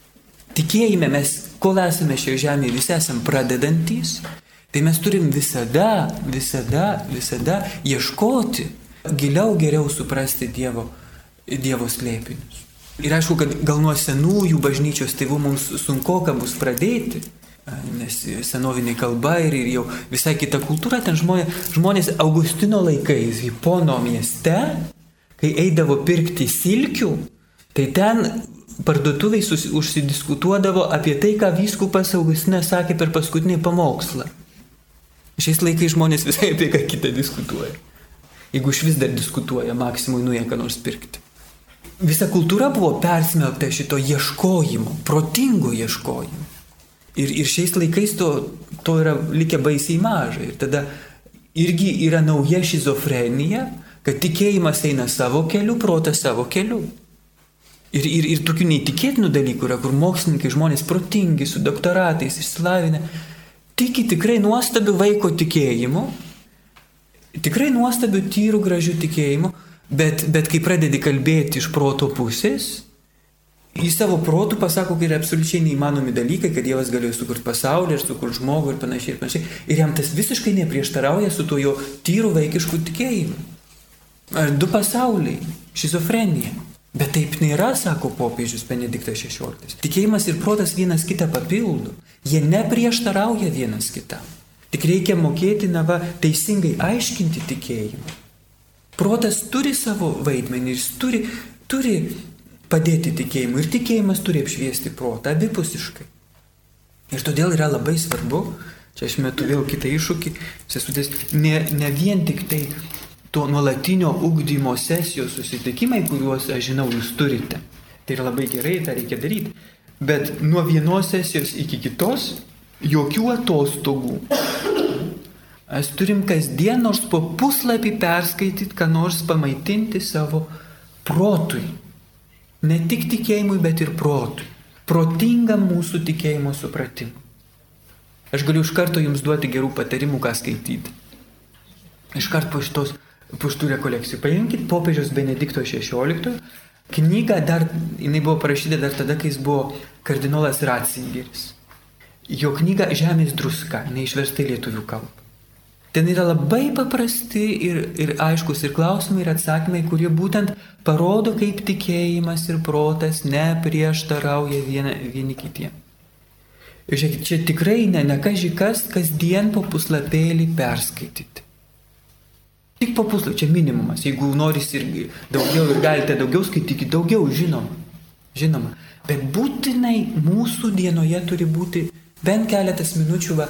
tikėjime mes, kol esame šioje žemėje, visi esame pradedantys, tai mes turim visada, visada, visada ieškoti, giliau, geriau suprasti Dievo, dievo slėpinius. Ir aišku, kad gal nuo senųjų bažnyčios tėvų mums sunku bus pradėti, nes senovinė kalba ir, ir jau visai kita kultūra, ten žmonės, žmonės Augustino laikais, Hipono mieste, kai eidavo pirkti silkių, tai ten parduotuviai užsidiskutuodavo apie tai, ką vyskupas Augustinas sakė per paskutinį pamokslą. Šiais laikais žmonės visai apie ką kitą diskutuoja. Jeigu iš vis dar diskutuoja, maksimui nuėję ką nors pirkti visa kultūra buvo persmelkta šito ieškojimo, protingo ieškojimo. Ir, ir šiais laikais to, to yra likę baisiai mažai. Ir tada irgi yra nauja šizofrenija, kad tikėjimas eina savo keliu, protas savo keliu. Ir, ir, ir tokių neįtikėtinų dalykų yra, kur mokslininkai, žmonės protingi, su doktoratais, išsilavinę, tiki tikrai nuostabių vaiko tikėjimu, tikrai nuostabių tyrų gražių tikėjimu, Bet, bet kai pradedi kalbėti iš proto pusės, į savo protų pasako, kad yra absoliučiai neįmanomi dalykai, kad Dievas galėjo sukurti pasaulį ir sukurti žmogų ir panašiai ir panašiai. Ir jam tas visiškai neprieštarauja su to jo tyru vaikišku tikėjimu. Ar du pasauliai - šizofrenija. Bet taip nėra, sako popiežius Benediktas XVI. Tikėjimas ir protas vienas kitą papildo. Jie neprieštarauja vienas kitam. Tik reikia mokėti, na va, teisingai aiškinti tikėjimą. Protas turi savo vaidmenį, jis turi, turi padėti tikėjimui ir tikėjimas turi apšviesti protą abipusiškai. Ir todėl yra labai svarbu, čia aš metu vėl kitą iššūkį, sesutės, ne, ne vien tik tai to nuolatinio ugdymo sesijos susitikimai, kuriuos aš žinau jūs turite. Tai yra labai gerai, tą reikia daryti. Bet nuo vienos sesijos iki kitos jokių atostogų. Mes turim kasdien nors po puslapį perskaityti, ką nors pamaitinti savo protui. Ne tik tikėjimui, bet ir protui. Protingam mūsų tikėjimo supratimui. Aš galiu iš karto jums duoti gerų patarimų, ką skaityti. Iš karto po šitos, po šitų rekolekcijų. Paimkite popiežiaus Benedikto XVI knygą, dar, jinai buvo parašyta dar tada, kai jis buvo kardinolas Ratzingeris. Jo knyga Žemės druska, neišversta į lietuvių kalbą. Ten yra labai paprasti ir, ir aiškus ir klausimai, ir atsakymai, kurie būtent parodo, kaip tikėjimas ir protas neprieštarauja viena, vieni kitiem. Ir žiūrėkit, čia tikrai ne, ne kažkas, kasdien po puslapėlį perskaityti. Tik po puslapį, čia minimumas. Jeigu noris irgi daugiau ir galite daugiau skaityti, daugiau, žinoma. Žinoma. Bet būtinai mūsų dienoje turi būti bent keletas minučių va,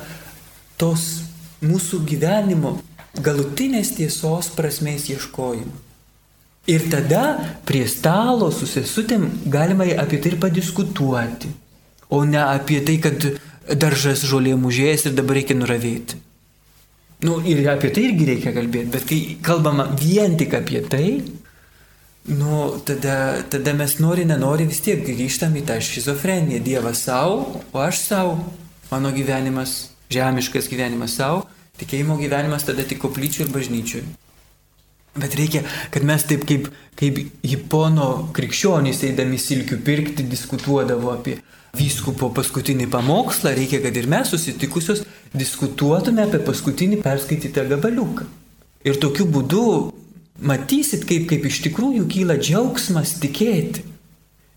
tos mūsų gyvenimo galutinės tiesos prasmės ieškojimą. Ir tada prie stalo su sesutėm galima apie tai ir padiskutuoti, o ne apie tai, kad daržas žolė mužėjęs ir dabar reikia nuravėti. Nu, ir apie tai irgi reikia kalbėti, bet kai kalbama vien tik apie tai, nu, tada, tada mes nori, nenori vis tiek grįžtam į tą šizofreniją. Dievas savo, o aš savo, mano gyvenimas, žemiškas gyvenimas savo, Tikėjimo gyvenimas tada tik koplyčių ir bažnyčių. Bet reikia, kad mes taip kaip, kaip Hipono krikščionys eidami silkių pirkti diskutuodavo apie vyskupo paskutinį pamokslą, reikia, kad ir mes susitikusios diskutuotume apie paskutinį perskaitytą gabaliuką. Ir tokiu būdu matysit, kaip, kaip iš tikrųjų kyla džiaugsmas tikėti.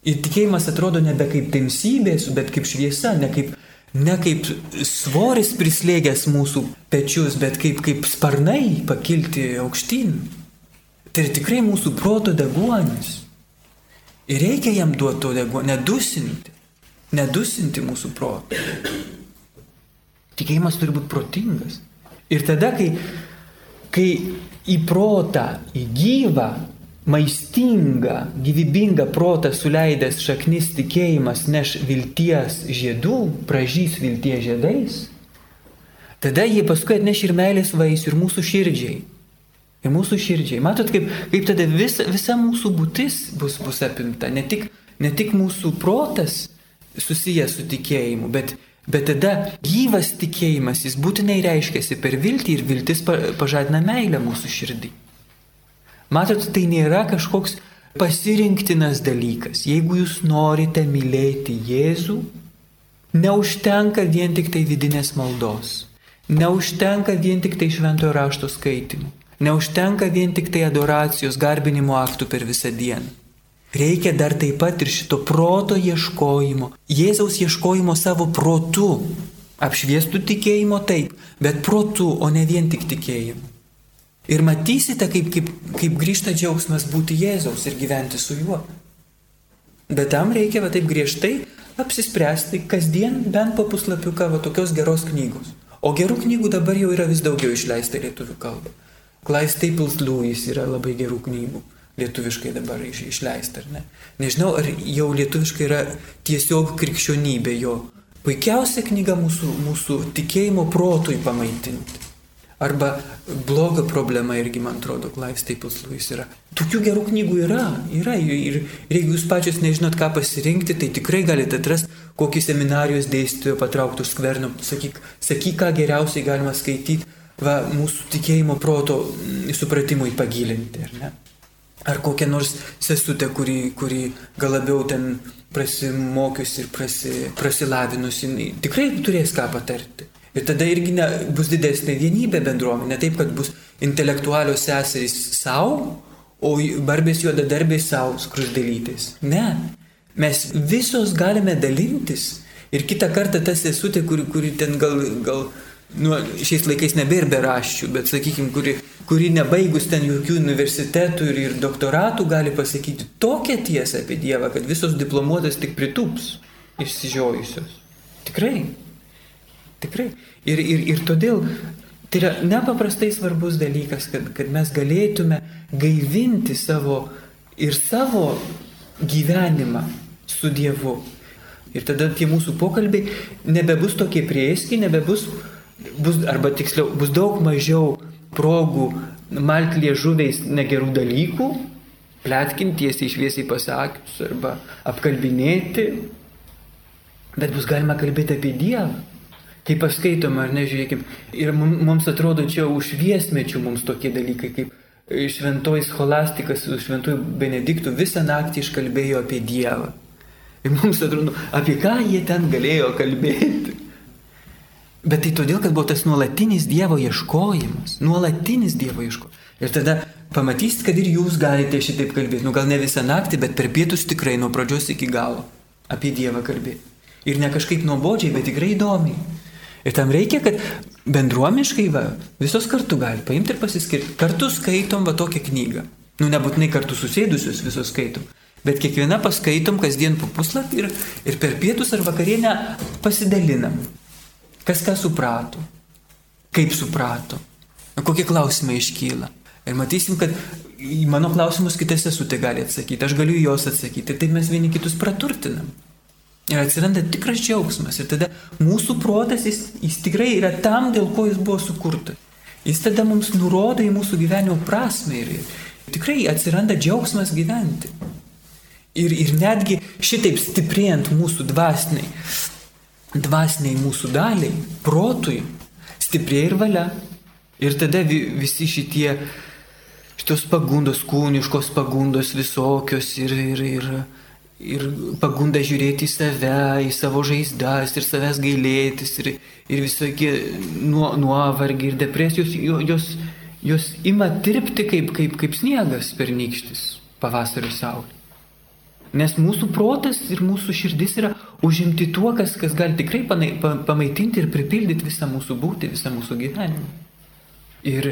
Ir tikėjimas atrodo nebe kaip tamsybės, bet kaip šviesa, ne kaip ne kaip svoris prislėgęs mūsų pečius, bet kaip, kaip sparnai pakilti aukštyn. Tai yra tikrai mūsų proto deguonis. Ir reikia jam duoti to deguonį, nedusinti. Nedusinti mūsų proto. Tikėjimas turi būti protingas. Ir tada, kai, kai į protą, į gyvą maistingą, gyvybingą protą suleidęs šaknis tikėjimas neš vilties žiedų, pražys vilties žiedais, tada jie paskui atneš ir meilės vaisių ir mūsų širdžiai. Ir mūsų širdžiai. Matot, kaip, kaip tada visa, visa mūsų būtis bus, bus apimta. Ne tik, ne tik mūsų protas susijęs su tikėjimu, bet, bet tada gyvas tikėjimas, jis būtinai reiškiasi per viltį ir viltis pažadina meilę mūsų širdį. Matot, tai nėra kažkoks pasirinktinas dalykas. Jeigu jūs norite mylėti Jėzų, neužtenka vien tik tai vidinės maldos, neužtenka vien tik tai šventojo rašto skaitimų, neužtenka vien tik tai adoracijos, garbinimo aktų per visą dieną. Reikia dar taip pat ir šito proto ieškojimo, Jėzaus ieškojimo savo protu. Apšviestų tikėjimo taip, bet protu, o ne vien tik tikėjimu. Ir matysite, kaip, kaip, kaip grįžta džiaugsmas būti Jėzaus ir gyventi su juo. Bet tam reikia va taip griežtai apsispręsti kasdien bent po puslapiuką va tokios geros knygos. O gerų knygų dabar jau yra vis daugiau išleista lietuvių kalba. Clive Staples Lewis yra labai gerų knygų. Lietuviškai dabar iš, išleista, ar ne? Nežinau, ar jau lietuviškai yra tiesiog krikščionybė jo. Puikiausia knyga mūsų, mūsų tikėjimo protui pamaitinti. Arba blogo problema irgi, man atrodo, Clive Staples Lewis yra. Tokių gerų knygų yra, yra. Ir, ir jeigu jūs pačios nežinot, ką pasirinkti, tai tikrai galite atrasti kokį seminarijos dėstytoją patrauktų skverną. Sakyk, sakyk, ką geriausiai galima skaityti, va, mūsų tikėjimo proto mm, supratimui pagilinti, ar ne? Ar kokią nors sesutę, kuri, kuri gal labiau ten prasimokiusi ir prasi, prasilavinusi, tikrai turės ką patarti. Ir tada irgi ne, bus didesnė vienybė bendruomenė, taip kad bus intelektualios seserys savo, o barbės juodadarbės savo skrusdelytais. Ne, mes visos galime dalintis. Ir kitą kartą ta sesutė, kuri, kuri ten gal, gal nu, šiais laikais nebėra beraščių, bet sakykime, kuri, kuri nebaigus ten jokių universitetų ir, ir doktoratų gali pasakyti tokią tiesą apie Dievą, kad visos diplomuotas tik pritūps išsižiojusios. Tikrai. Tikrai. Ir, ir, ir todėl tai yra nepaprastai svarbus dalykas, kad, kad mes galėtume gaivinti savo ir savo gyvenimą su Dievu. Ir tada tie mūsų pokalbiai nebebus tokie prieski, nebebus bus, arba tiksliau, bus daug mažiau progų malti liežuviais negerų dalykų, plėtkinti tiesiai išviesiai pasakius arba apkalbinėti, bet bus galima kalbėti apie Dievą. Kai paskaitom, ar nežiūrėkim, ir mums atrodo čia užviesmečių mums tokie dalykai, kaip šventoji scholastikas su šventoju Benediktu visą naktį iškalbėjo apie Dievą. Ir mums atrodo, apie ką jie ten galėjo kalbėti. Bet tai todėl, kad buvo tas nuolatinis Dievo ieškojimas. Nuolatinis Dievo ieškojimas. Ir tada pamatysit, kad ir jūs galite šitaip kalbėti. Nu gal ne visą naktį, bet per pietus tikrai nuo pradžios iki galo apie Dievą kalbėti. Ir ne kažkaip nuobodžiai, bet tikrai įdomiai. Ir tam reikia, kad bendruomiškai va, visos kartu gali paimti ir pasiskirti. Kartu skaitom va tokią knygą. Nu nebūtinai kartu susėdusius visos skaitom. Bet kiekviena paskaitom kasdien po puslapį ir, ir per pietus ar vakarienę pasidalinam. Kas ką suprato, kaip suprato, kokie klausimai iškyla. Ir matysim, kad į mano klausimus kitas sesutė gali atsakyti, aš galiu juos atsakyti. Ir taip mes vieni kitus praturtinam. Ir atsiranda tikras džiaugsmas. Ir tada mūsų protas, jis, jis tikrai yra tam, dėl ko jis buvo sukurtas. Jis tada mums nurodo į mūsų gyvenimo prasme ir, tikrai atsiranda džiaugsmas gyventi. Ir, ir netgi šitaip stiprėjant mūsų dvasiniai, dvasiniai mūsų daliai, protui, stiprėja ir valia. Ir tada visi šitie, šitos pagundos, kūniškos pagundos visokios ir, ir, ir, ir pagunda žiūrėti į save, į savo žaizdas ir savęs gailėtis ir, ir visokie nuo, nuovargiai ir depresijos, jos, jos ima tirpti kaip, kaip, kaip sniegas pernykštis pavasario saulė. Nes mūsų protas ir mūsų širdis yra užimti tuo, kas, kas gali tikrai panai, pa, pamaitinti ir pripildyti visą mūsų būtį, visą mūsų gyvenimą. Ir,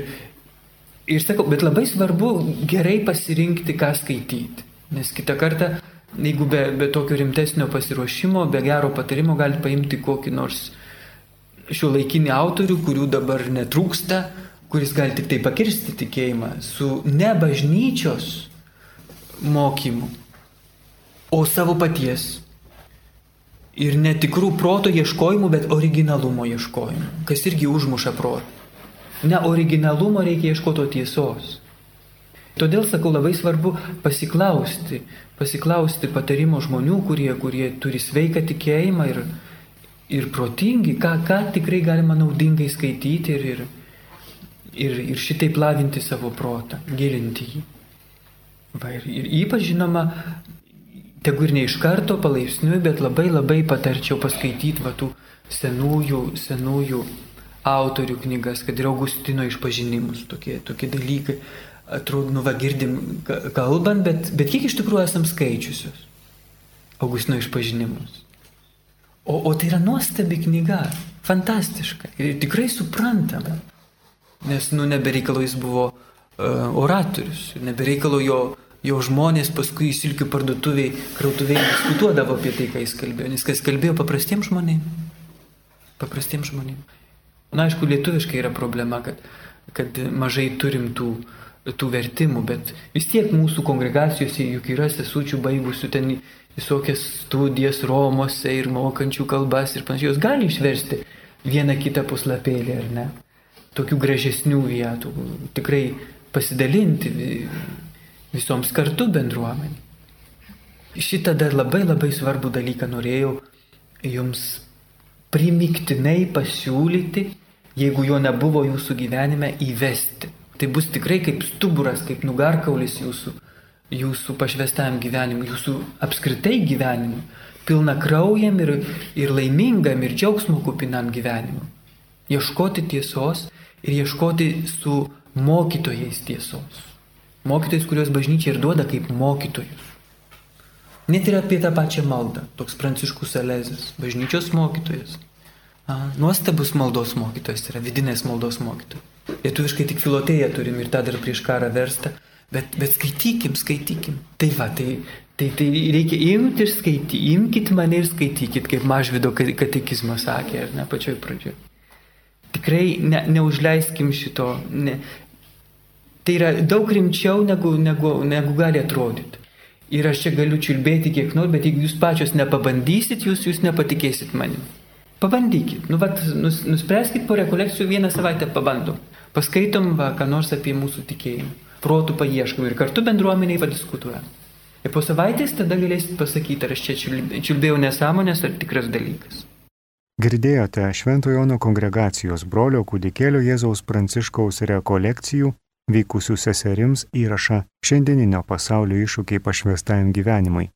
ir sakau, bet labai svarbu gerai pasirinkti, ką skaityti. Nes kitą kartą, jeigu be, be tokio rimtesnio pasiruošimo, be gero patarimo, gali paimti kokį nors šio laikinį autorių, kurių dabar netrūksta, kuris gali tik tai pakirsti tikėjimą su nebažnyčios mokymu, o savo paties ir netikrų proto ieškojimų, bet originalumo ieškojimų, kas irgi užmuša protą. Ne originalumo reikia ieškoti tiesos. Todėl sakau, labai svarbu pasiklausti, pasiklausti patarimo žmonių, kurie, kurie turi sveiką tikėjimą ir, ir protingi, ką, ką tikrai galima naudingai skaityti ir, ir, ir, ir šitai lavinti savo protą, gilinti jį. Va, ir, ir ypač žinoma, tegu ir ne iš karto, palaipsniui, bet labai labai patarčiau paskaityti va tų senųjų, senųjų autorių knygas, kad ir Augustino išpažinimus, tokie, tokie dalykai. Atrodo, nu va girdim kalbant, bet, bet kiek iš tikrųjų esam skaičiusios Augustino išpažinimus. O, o tai yra nuostabi knyga, fantastiška ir tikrai suprantama. Nes, nu, nebereikalo jis buvo uh, oratorius, nebereikalo jo jo žmonės paskui silkių parduotuviai, krautuviai diskutuodavo apie tai, ką jis kalbėjo, nes kas kalbėjo paprastiems žmonėms. Paprastiems žmonėms. Na, aišku, lietuviškai yra problema, kad, kad mažai turim tų, tų vertimų, bet vis tiek mūsų kongregacijose juk yra sesučių baigusių ten visokias studijas Romose ir mokančių kalbas ir panašiai, jos gali išversti vieną kitą puslapėlį, ar ne? Tokių gražesnių vietų, tikrai pasidalinti visoms kartu bendruomenė. Šitą dar labai labai svarbų dalyką norėjau jums primiktinai pasiūlyti, jeigu jo nebuvo jūsų gyvenime, įvesti. Tai bus tikrai kaip stuburas, kaip nugarkaulis jūsų, jūsų pašvestam gyvenimui, jūsų apskritai gyvenimui, pilna kraujam ir, ir laimingam ir džiaugsmo kupinam gyvenimui. Ieškoti tiesos ir ieškoti su mokytojais tiesos. Mokytojus, kuriuos bažnyčia ir duoda kaip mokytojus. Net ir apie tą pačią maldą. Toks pranciškus Alezis, bažnyčios mokytojas. Nuostabus maldos mokytojas yra, vidinės maldos mokytojas. Lietuviškai tik filotėją turim ir tą dar prieš karą verstą, bet, bet skaitykim, skaitykim. Tai va, tai, tai, tai reikia imti ir skaityti, imkite mane ir skaitykit, kaip mažvido katekizmas sakė, ar ne pačioj pradžioje. Tikrai ne, neužleiskim šito, ne, Tai yra daug rimčiau negu, negu, negu gali atrodyti. Ir aš čia galiu čiulbėti kiek nori, bet jeigu jūs pačios nepabandysit, jūs, jūs nepatikėsit manim. Pabandykit, nu, vat, nus, nuspręskit po rekolekcijų vieną savaitę pabandom. Paskaitom va, ką nors apie mūsų tikėjimą. Protų paieškom ir kartu bendruomeniai vadiskutuojam. Ir po savaitės tada galėsit pasakyti, ar aš čia čiulbėjau nesąmonės ar tikras dalykas. Girdėjote Šventojo Jono kongregacijos brolio kūdikėlio Jėzaus Pranciškaus rekolekcijų vykusių seserims įrašą šiandieninio pasaulio iššūkiai pašvestajam gyvenimui.